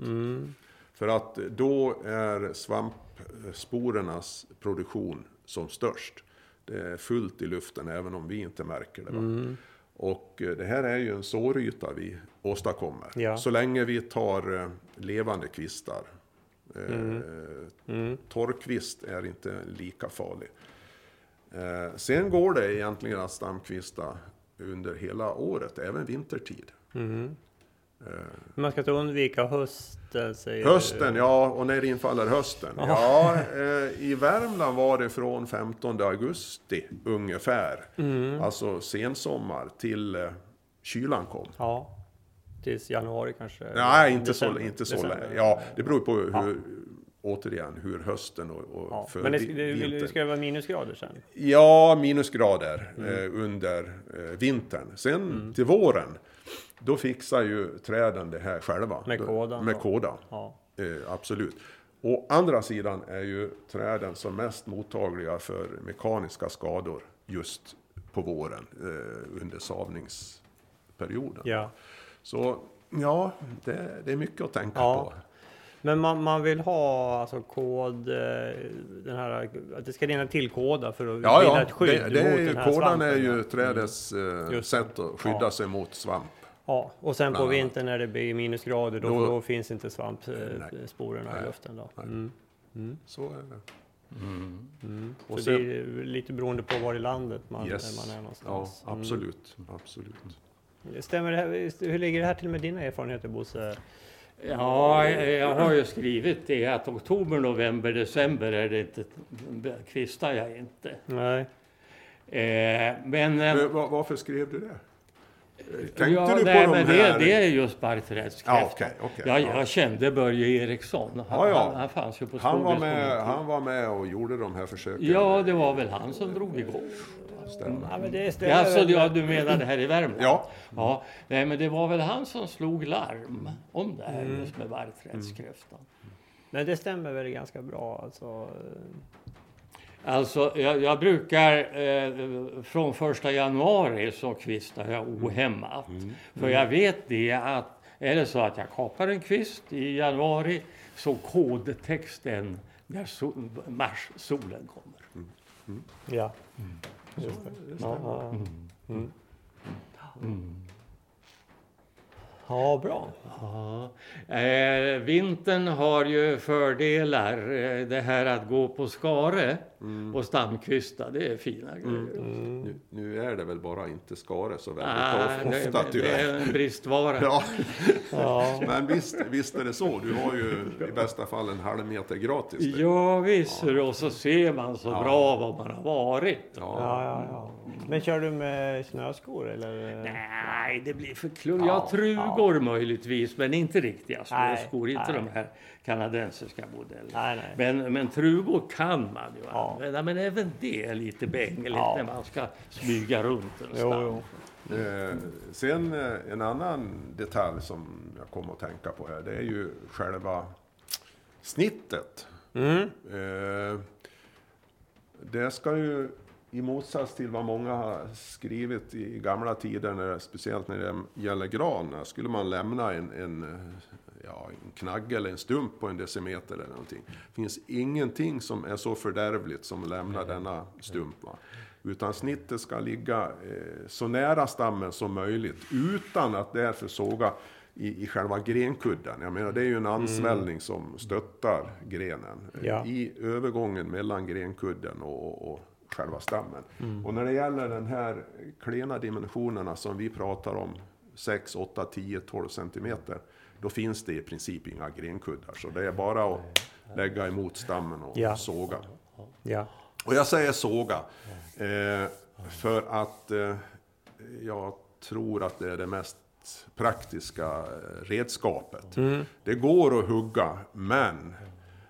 För att då är svampsporernas produktion som störst. Det är fullt i luften även om vi inte märker det. Och eh, det här är ju en såryta vi åstadkommer. Ja. Så länge vi tar eh, levande kvistar. Eh, Torrkvist är inte lika farlig. Sen går det egentligen att stamkvista under hela året, även vintertid. Man ska inte undvika hösten, säger Hösten, du. ja, och när infaller hösten? Ja, eh, i Värmland var det från 15 augusti ungefär, alltså sensommar, till eh, kylan kom. Ja. Tills januari kanske? Nej, inte så, December. inte så länge. Ja, det beror på hur, återigen, hur hösten och, och Ja. Men det, det, vintern. ska det vara minusgrader sen? Ja, minusgrader Mm. eh, under eh, vintern. Sen till våren, då fixar ju träden det här själva. Med kådan Med kådan, Ja. eh, absolut. Å andra sidan är ju träden som mest mottagliga för mekaniska skador just på våren eh, under savningsperioden. ja. Så ja, det, det är mycket att tänka Ja. på. Men man, man vill ha alltså kod, eh, den här, att det ska rinna till kåda för att Ja, bilda ja, ett skydd det, det mot den här kådan svampen. är ju trädets eh, Just det. sätt att skydda Ja. sig mot svamp. Ja, och sen på vintern när det blir minusgrader då, Då- då finns inte svampsporerna i luften. Då. Nej. Mm. Så är det. Och Och så det sen- är lite beroende på var i landet man, Yes. man är Ja, någonstans. absolut. absolut. Mm. Stämmer det här, hur ligger det här till med dina erfarenheter Bosse? Ja, jag har ju skrivit det att oktober, november, december är det inte, kvistar jag inte. Nej. Eh, men eh, Men va- varför skrev du det? Tänkte ja, du på nej, de men här? det, det är just barkträdskräftan. Ja, okej, okej, jag, ja. jag kände Börje Eriksson. Han, Ja, ja. han, han fanns ju på Han var, med, han var med och gjorde de här försöken. Ja, det var väl han som drog igång. Stämmer. Ja, men det alltså, ja, du menar det här i Värmland? Ja. ja. Nej, men det var väl han som slog larm om det här Mm. just med barkträdskräftan. Men det stämmer väl ganska bra alltså. Alltså, jag, jag brukar eh, från första januari så kvistar jag ohämmat. För jag vet det att är det så att jag kapar en kvist i januari så kodtexten när sol, mars, solen kommer. Ja. Just det. Ja, ja. Mm. ja, bra. Ja. Eh, vintern har ju fördelar. Eh, det här att gå på skare och stamkvista, det är fina grejer. Nu, nu är det väl bara inte skare så väldigt Ah, det, ofta det tyvärr. är en bristvara. Ja, Ja. men visst, visst är det så. Du har ju i bästa fall en halv meter gratis. där. Ja visst, och så ser man så bra var man har varit. Ja. Ja, ja, ja. Men kör du med snöskor eller? Nej, det blir för klumpigt. Ja, Ja, trugor möjligtvis, men inte riktiga Nej, snöskor. Inte nej. de här kanadensiska modellerna. Nej, nej. Men, men trugor kan man ju Ja. använda. Men även det är lite bängligt Ja. när man ska smyga runt en Jo, stam. jo. Eh, sen eh, en annan detalj som jag kommer att tänka på här, det är ju själva snittet. Mm. Eh, det ska ju i motsats till vad många har skrivit i gamla tider, när, speciellt när det gäller gran, skulle man lämna en, en, ja, en knagge eller en stump på en decimeter eller någonting. Det finns ingenting som är så fördärvligt som att lämna denna stump. Va? Utan snittet ska ligga eh, så nära stammen som möjligt utan att därför såga i, i själva grenkudden. Jag menar, det är ju en ansvällning som stöttar grenen. eh, Ja. I övergången mellan grenkudden och, och, och själva stammen. Och när det gäller den här klena dimensionerna som vi pratar om, 6, 8, 10, 12 centimeter, då finns det i princip inga grenkuddar. Så det är bara att lägga emot stammen och Ja. såga. Ja. Och jag säger såga, eh, för att eh, jag tror att det är det mest praktiska eh, redskapet. Det går att hugga, men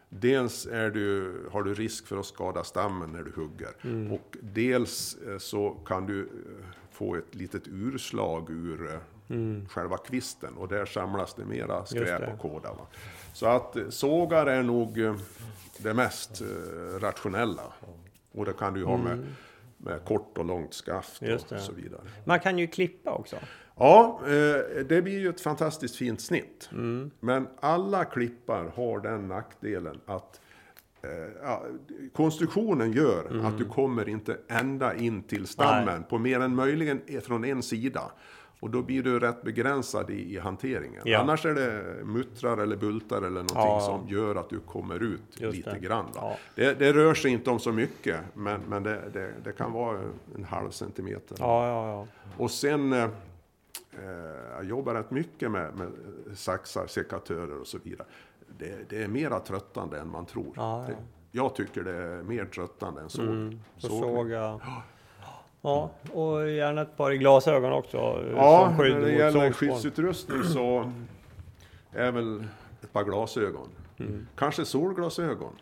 dels är du, har du risk för att skada stammen när du hugger. Och dels eh, så kan du eh, få ett litet urslag ur eh, själva kvisten och där samlas det mera skräp det. och kåda. Va? Så att eh, sågar är nog eh, det mest eh, rationella. Och det kan du ju ha med, med kort och långt skaft och så vidare. Man kan ju klippa också. Ja, det blir ju ett fantastiskt fint snitt. Mm. Men alla klippar har den nackdelen att ja, konstruktionen gör Mm. att du kommer inte ända in till stammen på mer än möjligen från en sida. Och då blir du rätt begränsad i, i hanteringen. Ja. Annars är det muttrar eller bultar eller någonting Ja. som gör att du kommer ut Just lite det. grann. Ja. Det, det rör sig inte om så mycket, men, men det, det, det kan vara en halv centimeter. Och sen, eh, eh, jag jobbar rätt mycket med, med saxar, sekatörer och så vidare. Det, är mera tröttande än man tror. Jag tycker det är mer tröttande än så. Mm. Så Sågning. såga. Ja, och gärna ett par glasögon också. Ja, som skydd när det mot gäller skyddsutrustning så är väl ett par glasögon. Mm. Kanske solglasögon.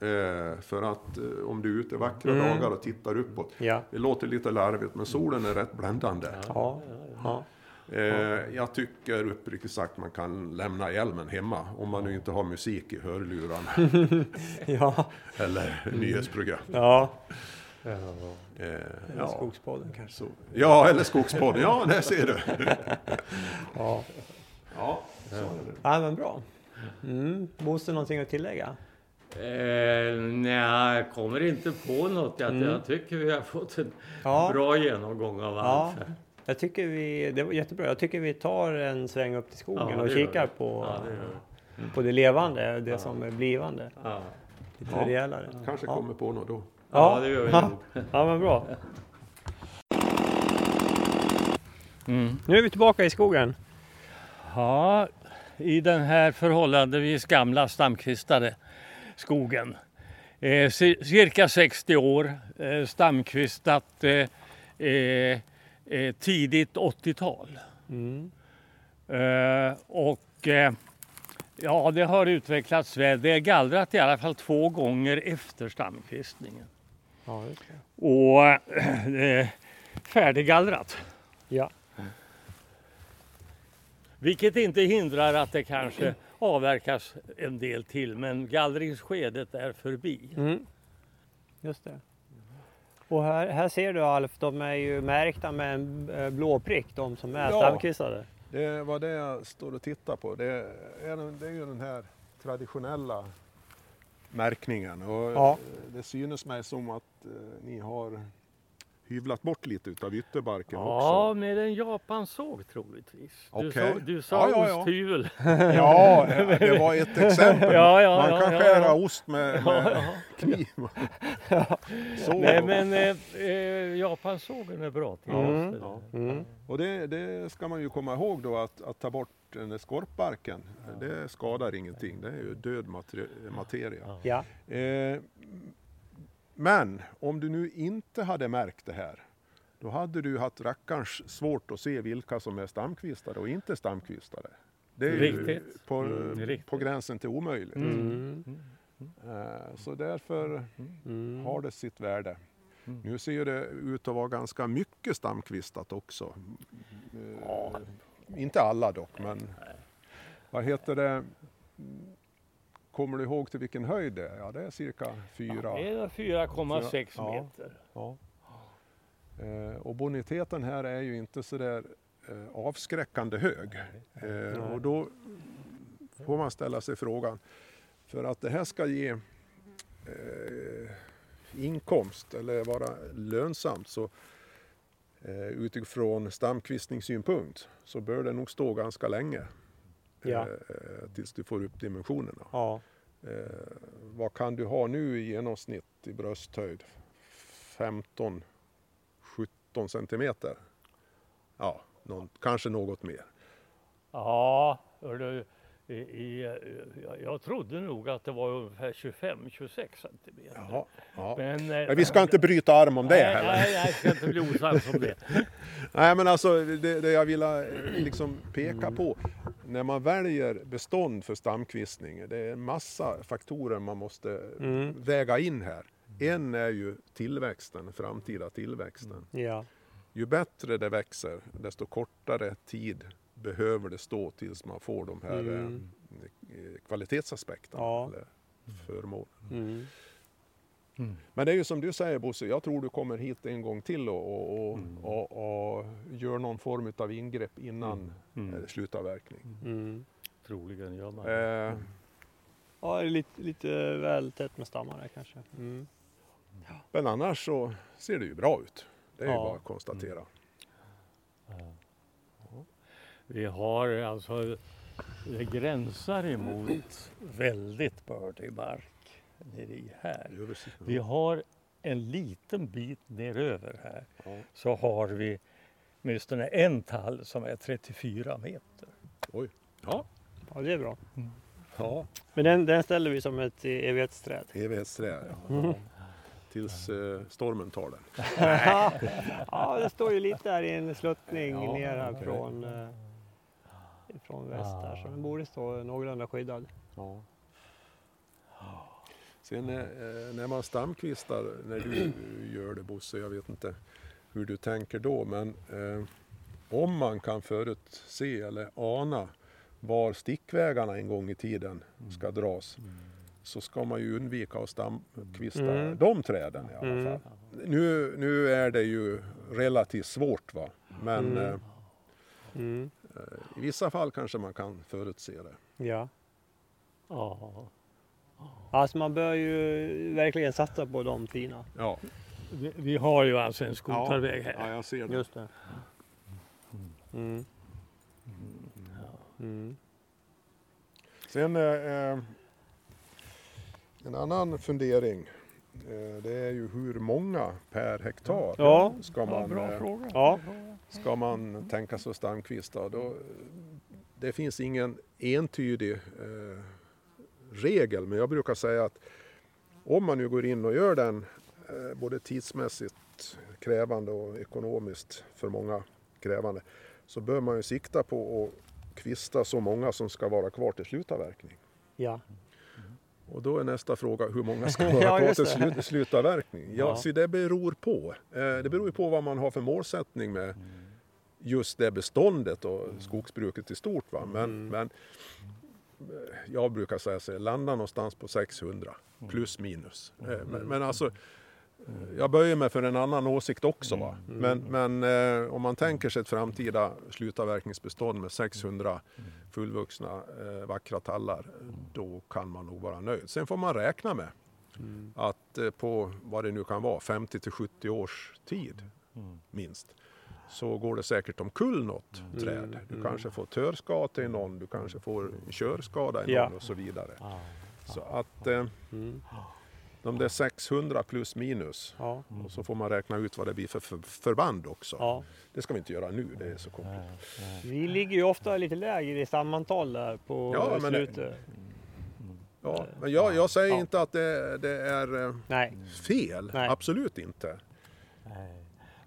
Eh, för att eh, om du är ute vackra Mm. dagar och tittar uppåt. Ja. Det låter lite larvigt men solen är rätt bländande. Ja, ja. Eh, jag tycker uppriktigt sagt man kan lämna hjälmen hemma om man nu inte har musik i hörlurarna Ja, eller nyhetsprogram. Ja. Eh, Eller ja. Skogspodden kanske. Så, ja, eller Skogspodden. Ja, där ser du. Ja. Ja, ja, men bra. Mm. Bosse, någonting att tillägga? Eh, nej, jag kommer inte på något. Jag, jag tycker vi har fått en Mm. Ja. bra genomgång av Ja. allt. Jag tycker vi, det var jättebra. Jag tycker vi tar en sväng upp till skogen Ja, och det kikar på, Ja, det på det levande, det som är blivande. Ja. Lite Ja. rejälare. kanske Ja. kommer på något då. Ja, det gör vi ja. nog. Ja, men bra. Mm. Nu är vi tillbaka i skogen. Ja, i den här förhållandevis gamla stamkvistade skogen. Eh, ci- cirka 60 år, eh, stamkvistat eh, eh, eh, tidigt 80-tal. Mm. Eh, och ja, det har utvecklats väl. Det är gallrat i alla fall två gånger efter stamkvistningen. Ja. Och eh, färdiggallrat. Ja. Vilket inte hindrar att det kanske avverkas en del till. Men gallringsskedet är förbi. Mm. Just det. Och här, här ser du Alf, de är ju märkta med en eh, blå prick, de som är Ja. stamkvistade. Det var det jag står och tittar på. Det är, det är ju den här traditionella märkningen. Och Ja. Det synes mig som att eh, ni har hyvlat bort lite utav ytterbarken Ja, också. med en japansåg troligtvis. Du sa, du sa Ja, ja, ja. osthyvel. Ja, det var ett exempel. Ja, ja, Man ja, kan ja, skära ja. ost med, med kniv. Nej, men eh, eh, japansågen är bra till Mm. oss. Ja. Mm. Och det, det ska man ju komma ihåg då att, att ta bort den där skorpbarken. Det skadar ingenting. Det är ju död materi- materia. Ja. Eh, men om du nu inte hade märkt det här, då hade du haft rackarns svårt att se vilka som är stamkvistade och inte stamkvistade. Det är ju Riktigt. på, Mm, riktigt. på gränsen till omöjligt. Mm. Eh, så därför Mm. har det sitt värde. Mm. Nu ser det ut att vara ganska mycket stamkvistat också. Eh, Inte alla dock, men vad heter det? Kommer du ihåg till vilken höjd det är? Ja, det är cirka fyra. Det är 4,6 Ja. meter. Ja. Eh, och boniteten här är ju inte sådär eh, avskräckande hög. Eh, och då får man ställa sig frågan, för att det här ska ge eh, inkomst eller vara lönsamt så eh, utifrån stamkvistningssynpunkt så bör det nog stå ganska länge. Ja. Eh, tills du får upp dimensionerna. Ja. Eh, vad kan du ha nu i genomsnitt i brösthöjd? 15 17 centimeter? Ja, någon, kanske något mer. Ja, hördu, i, i, jag, trodde nog att det var ungefär 25-26 centimeter. Jaha, ja. Men, eh, Men vi ska inte bryta arm om det nej, heller. nej, jag ska inte bli osams om det. Nej men alltså det, det jag vill eh, liksom peka på. När man väljer bestånd för stamkvistning. Det är en massa faktorer man måste Mm. väga in här. En är ju tillväxten, framtida tillväxten. Ja. Ju bättre det växer, desto kortare tid behöver det stå tills man får de här Mm. eh, kvalitetsaspekterna. Ja. Eller förmån. Mm. Men det är ju som du säger Bosse, jag tror du kommer hit en gång till och, och, och, och, och gör någon form av ingrepp innan Mm. eh, slutavverkning. Mm. Troligen gör man Eh, Ja, det är lite, lite väl tätt med stammar där kanske. Mm. men annars så ser det ju bra ut. Det är ju Ja. bara att konstatera. Vi har alltså, det gränsar emot väldigt bördig mark nere i här. Vi har en liten bit neröver här Ja. så har vi åtminstone en tall som är 34 meter. Oj. Ja. Ja, det är bra. ja, Men den, den ställer vi som ett evighetsträd. evighetsträd. Ja. Mm. Tills eh, stormen tar den. ja, det står ju lite där i en sluttning Ja, ner här okej. från, eh, från väst där. Så den borde stå någorlunda skyddad. Ja. Sen eh, när man stamkvistar, när du gör det Bosse, jag vet inte hur du tänker då, men eh, om man kan förutse eller ana var stickvägarna en gång i tiden ska dras så ska man ju undvika att stamkvista Mm. de träden i alla Mm. fall. Nu, nu är det ju relativt svårt va, men Mm. eh, Mm. i vissa fall kanske man kan förutse det. Ja. Ja. Alltså man bör ju verkligen satsa på de fina. Ja, Vi, vi har ju alltså en skoterväg här. ja jag ser det. Just det. Mm. Mm. Sen eh, en annan fundering. Eh, det är ju hur många per hektar Ja. ska, Ja, man, bra eh, fråga. Ja. ska man tänka sig att stamkvista. Då, det finns ingen entydig eh, regel men jag brukar säga att om man nu går in och gör den eh, både tidsmässigt krävande och ekonomiskt för många krävande så bör man ju sikta på att kvista så många som ska vara kvar till slutavverkning. Ja. Och då är nästa fråga hur många ska vara Ja, kvar till slut, slutavverkning? Ja, Ja. Så det beror på. Eh, Det beror ju på vad man har för målsättning med just det beståndet och skogsbruket i stort. Va? Men, Mm. men jag brukar säga så här, landa någonstans på 600 plus minus. Eh, Men, men alltså, jag böjer mig för en annan åsikt också. Va? Men, men eh, om man tänker sig ett framtida slutavverkningsbestånd med 600 fullvuxna eh, vackra tallar, då kan man nog vara nöjd. Sen får man räkna med att eh, på vad det nu kan vara, 50 till 70 års tid minst, så går det säkert omkull något träd. Du kanske får törskata i någon, du kanske får körskada i Ja. någon och så vidare. Så att eh, Mm. de där 600 plus minus Ja. och så får man räkna ut vad det blir för för förband också. ja. Det ska vi inte göra nu, det är så komplicerat. Vi ligger ju ofta lite lägre i sammantal där på Ja, men det- slutet. Ja, men jag, jag säger Ja. inte att det, det är eh, Nej. fel, Nej. absolut inte. Nej.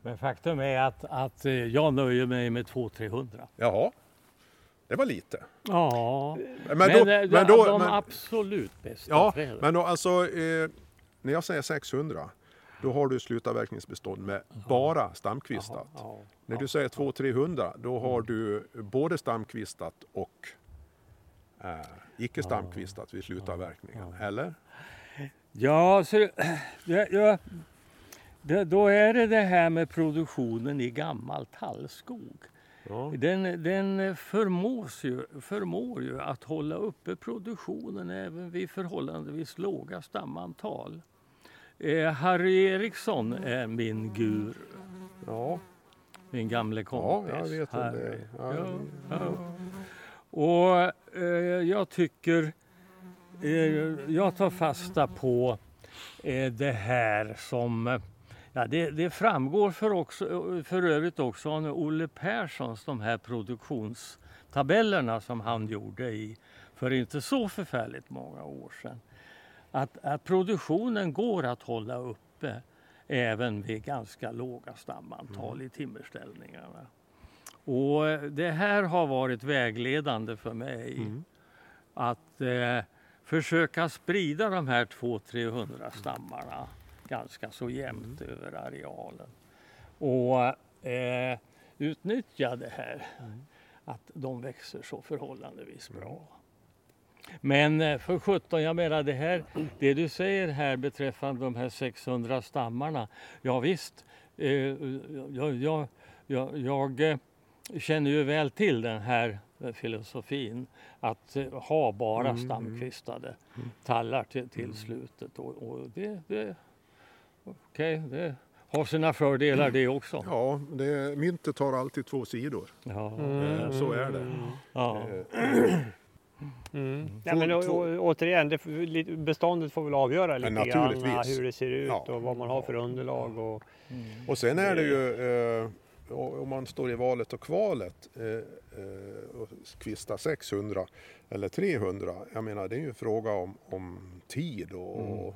Men faktum är att, att eh, jag nöjer mig med 200-300. Jaha, det var lite. Ja, Men, men, då, eh, men då, de men, absolut bästa ja, träden. men då alltså, eh, när jag säger 600, då har du slutavverkningsbestånd med bara stamkvistat. Ja, När du säger 200-300, då har du både stamkvistat och eh, icke stamkvistat vid slutavverkningen. Eller? ja så, ja, ja, det, då är det det här med produktionen i gammal tallskog. Ja. Den, den förmås ju, förmår ju att hålla uppe produktionen även vid förhållandevis låga stamantal. Eh, Harry Eriksson är min guru, Ja, min gamle ja kompis. jag vet om Harry. det. Ja, Ja, ja. Och eh, jag tycker, eh, jag tar fasta på eh, det här som, ja det, det framgår för, också, för övrigt också av Olle Perssons de här produktionstabellerna som han gjorde i för inte så förfärligt många år sedan. Att, att produktionen går att hålla uppe även vid ganska låga stamantal i timmerställningarna. Och det här har varit vägledande för mig. Att eh, försöka sprida de här 200-300 stammarna ganska så jämnt över arealen. Och eh, utnyttja det här att de växer så förhållandevis bra. Men eh, för 17, jag menar det här, det du säger här beträffande de här 600 stammarna. Ja visst, eh, jag, jag, jag, jag eh, känner ju väl till den här filosofin att eh, ha bara stamkvistade tallar till, till slutet. Och, och det, det, okej, det har sina fördelar det också. ja det, myntet har alltid två sidor. Ja, Eh, Så är det. ja. Eh, Mm. Ja, Två- men å, återigen, det, beståndet får väl avgöra lite grann naturligtvis. hur det ser ut Ja. och vad man har för underlag. Och, Och sen är det ju, eh, om man står i valet och kvalet eh, eh, och kvistar 600 eller 300, jag menar det är ju en fråga om, om tid och, och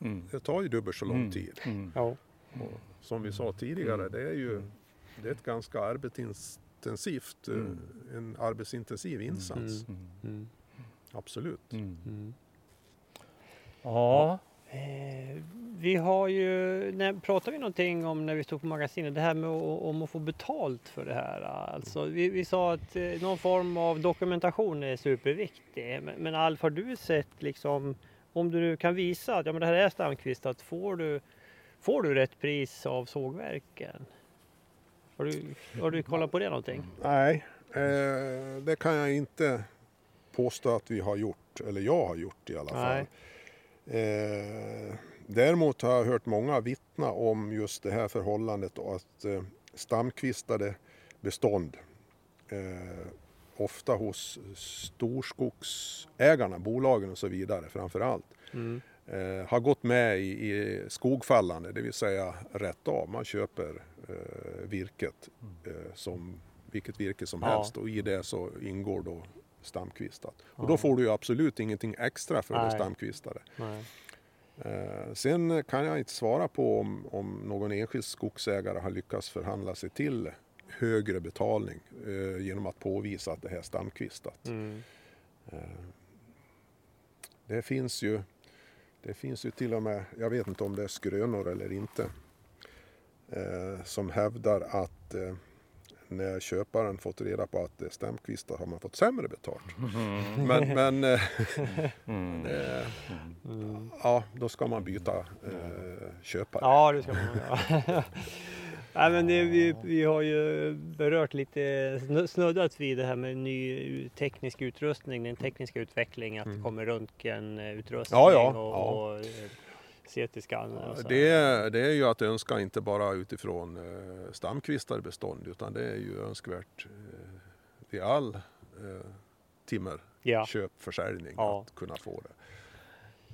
mm. Mm. det tar ju dubbelt så lång Mm. tid. Mm. Ja. Och som vi sa tidigare, det är ju det är ett ganska arbetsintensivt, eh, en arbetsintensiv insats. Mm. Mm. Absolut. Mm. Mm. Ja, Eh, vi har ju, när, pratar vi någonting om när vi stod på magasinet, det här med om att få betalt för det här. Alltså, vi, vi sa att eh, någon form av dokumentation är superviktig. Men, men Alf, har du sett liksom, om du kan visa att ja, men det här är stamkvistat, får du, får du rätt pris av sågverken? Har du, har du kollat på det någonting? Nej, eh, det kan jag inte påstå att vi har gjort, eller jag har gjort i alla fall. Eh, däremot har jag hört många vittna om just det här förhållandet och att eh, stamkvistade bestånd eh, ofta hos storskogsägarna, bolagen och så vidare framför allt, Mm. eh, har gått med i, i skogfallande, det vill säga rätt av. Man köper eh, virket eh, som vilket virke som Ja. helst och i det så ingår då stamkvistat. Och då får du ju absolut ingenting extra för det Nej. stamkvistade. Nej. Eh, sen kan jag inte svara på om, om någon enskild skogsägare har lyckats förhandla sig till högre betalning eh, genom att påvisa att det här är stamkvistat. Mm. Eh, det finns ju det finns ju till och med, jag vet inte om det är skrönor eller inte, eh, som hävdar att eh, när köparen fått reda på att det är stämkvistar har man fått sämre betalt. Men, men eh, Mm. eh, Mm. ja, då ska man byta eh, köpare. Ja, det ska man göra. Nej, men det, vi, vi har ju berört lite, snu- snuddat vid det här med ny teknisk utrustning, den tekniska utvecklingen, att det Mm. kommer röntgenutrustning Ja, ja, och, ja. och CT-scanner. Det är, det är ju att önska inte bara utifrån eh, stamkvistar bestånd utan det är ju önskvärt eh, vid all eh, timmerköp, Ja. försäljning att kunna få det.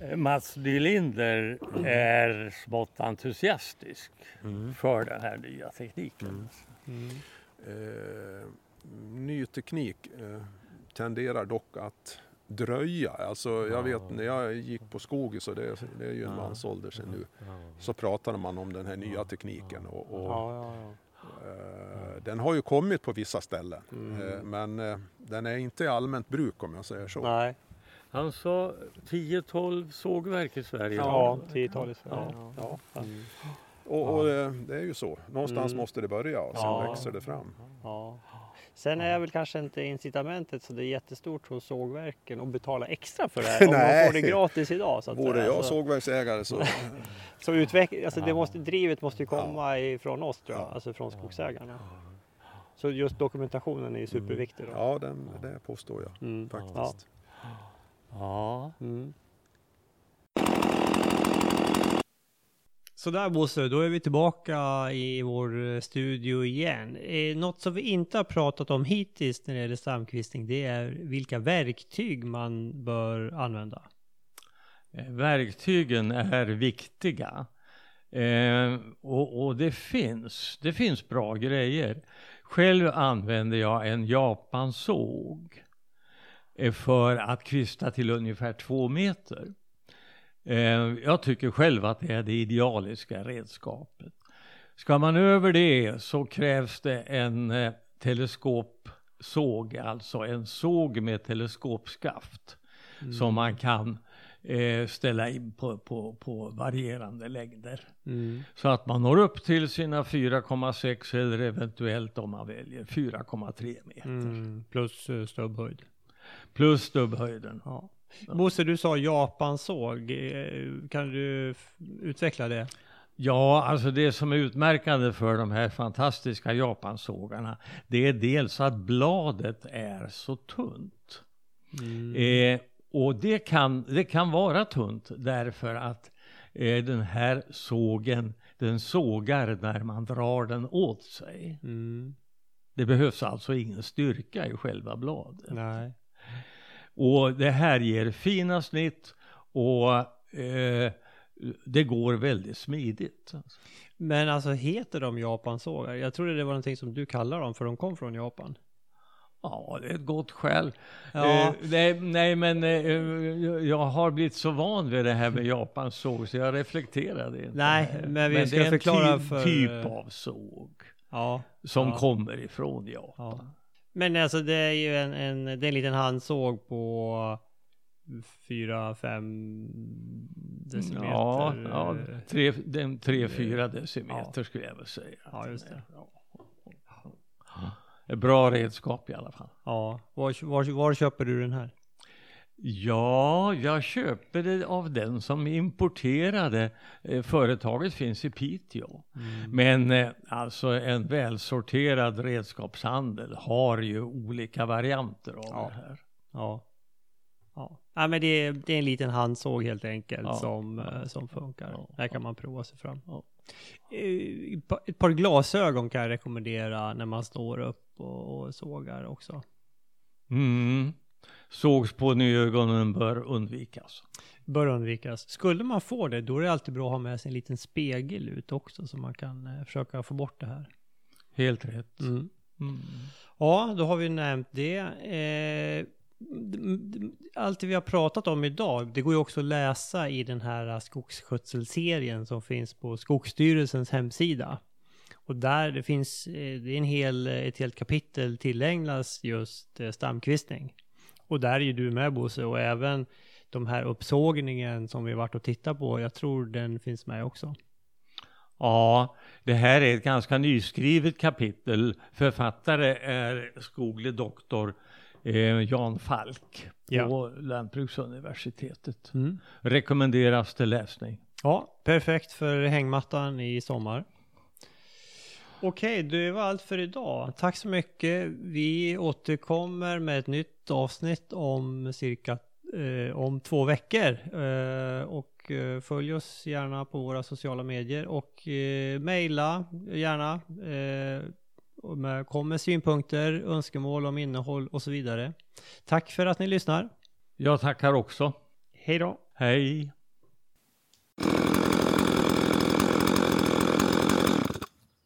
Eh, Mats Nylinder är smått entusiastisk för den här nya tekniken. Mm. Mm. Eh, ny teknik eh, tenderar dock att dröja. Alltså jag vet när jag gick på skog, så det, det är ju en mansålder sedan nu, så pratade man om den här nya tekniken och, och Ja, ja, ja. eh, den har ju kommit på vissa ställen. Mm. Eh, men eh, den är inte i allmänt bruk om jag säger så. Nej, Han sa 10-12 sågverk i Sverige. ja, 10-tal i Sverige. Ja. Ja. Ja. Mm. Och, och det är ju så. Någonstans Mm. måste det börja och sen Ja. växer det fram. Ja. Sen är väl kanske inte incitamentet så det är jättestort hos sågverken att betala extra för det här. Om man får det gratis idag. Så att Vore säga. jag så, sågverksägare så så utveck- alltså det måste, drivet måste ju komma ifrån oss tror jag, Ja. alltså från skogsägarna. Så just dokumentationen är ju superviktig. Då. ja, den, det påstår jag Mm. faktiskt. Ja. Mm. Sådär Bosse, då är vi tillbaka i vår eh, studio igen. Eh, Något som vi inte har pratat om hittills när det gäller stamkvistning, det är vilka verktyg man bör använda. Eh, Verktygen är viktiga. Eh, och, och det finns, det finns bra grejer. Själv använder jag en japansåg för att kvista till ungefär två meter. Eh, jag tycker själv att det är det idealiska redskapet. Ska man över det så krävs det en eh, teleskopsåg, alltså en såg med teleskopskaft som man kan eh, ställa in på, på, på varierande längder. Mm. Så att man når upp till sina 4,6 eller eventuellt om man väljer 4,3 meter. Mm. Plus stubbhöjd. Plus stubbhöjden. Ja. Bosse, du sa japansåg. Eh, Kan du utveckla det? Ja, alltså det som är utmärkande för de här fantastiska japansågarna, det är dels att bladet är så tunt. Mm. Eh, och det kan, det kan vara tunt därför att eh, den här sågen, den sågar när man drar den åt sig. Mm. Det behövs alltså ingen styrka i själva bladet. Nej. Och det här ger fina snitt och eh, det går väldigt smidigt. Men alltså heter de japansågar? Jag trodde det var någonting som du kallar dem för de kom från Japan. Ja, det är ett gott skäl. Ja. Eh, nej, nej, men eh, jag har blivit så van vid det här med Japans såg så jag reflekterade inte. Nej, men vi ska det är en förklara ty- för- typ av såg Ja. som Ja. kommer ifrån Japan. Men alltså det är ju en, en, det är en liten handsåg på 4-5 decimeter. Ja, ja tre, den 3-4 decimeter Ja. skulle jag väl säga. Ja, just det. Ett bra redskap i alla fall. Ja, var, var, var köper du den här? Ja, jag köper det av den som importerade. Eh, Företaget finns i Piteå. Men eh, alltså en välsorterad redskapshandel har ju olika varianter av Ja. det här. Ja. Ja, ja men det är, det är en liten handsåg helt enkelt Ja. som, eh, som funkar. Där kan man prova sig fram. Ett par glasögon kan jag rekommendera när man står upp och, och sågar också. Mm. Sågspån-ögonen bör undvikas. Bör undvikas. Skulle man få det, då är det alltid bra att ha med sig en liten spegel ut också så man kan eh, försöka få bort det här. Helt rätt. Mm. Mm. Ja, då har vi nämnt det. Eh, allt det vi har pratat om idag, det går ju också att läsa i den här skogsskötselserien som finns på Skogsstyrelsens hemsida. Och där det finns, eh, det är en hel, ett helt kapitel tillägnas just eh, stamkvistning. Och där är ju du med Bosse och även de här uppsågningen som vi varit och tittat på, jag tror den finns med också. Ja, det här är ett ganska nyskrivet kapitel. Författare är skoglig doktor eh, Jan Falk på ja. Lantbruksuniversitetet. Mm. Rekommenderas till läsning. Ja, perfekt för hängmattan i sommar. Okej, det var allt för idag. Tack så mycket. Vi återkommer med ett nytt avsnitt om cirka eh, om två veckor. Eh, och eh, följ oss gärna på våra sociala medier och eh, mejla gärna. Eh, med, kom med synpunkter, önskemål om innehåll och så vidare. Tack för att ni lyssnar. Jag tackar också. Hej då. Hej.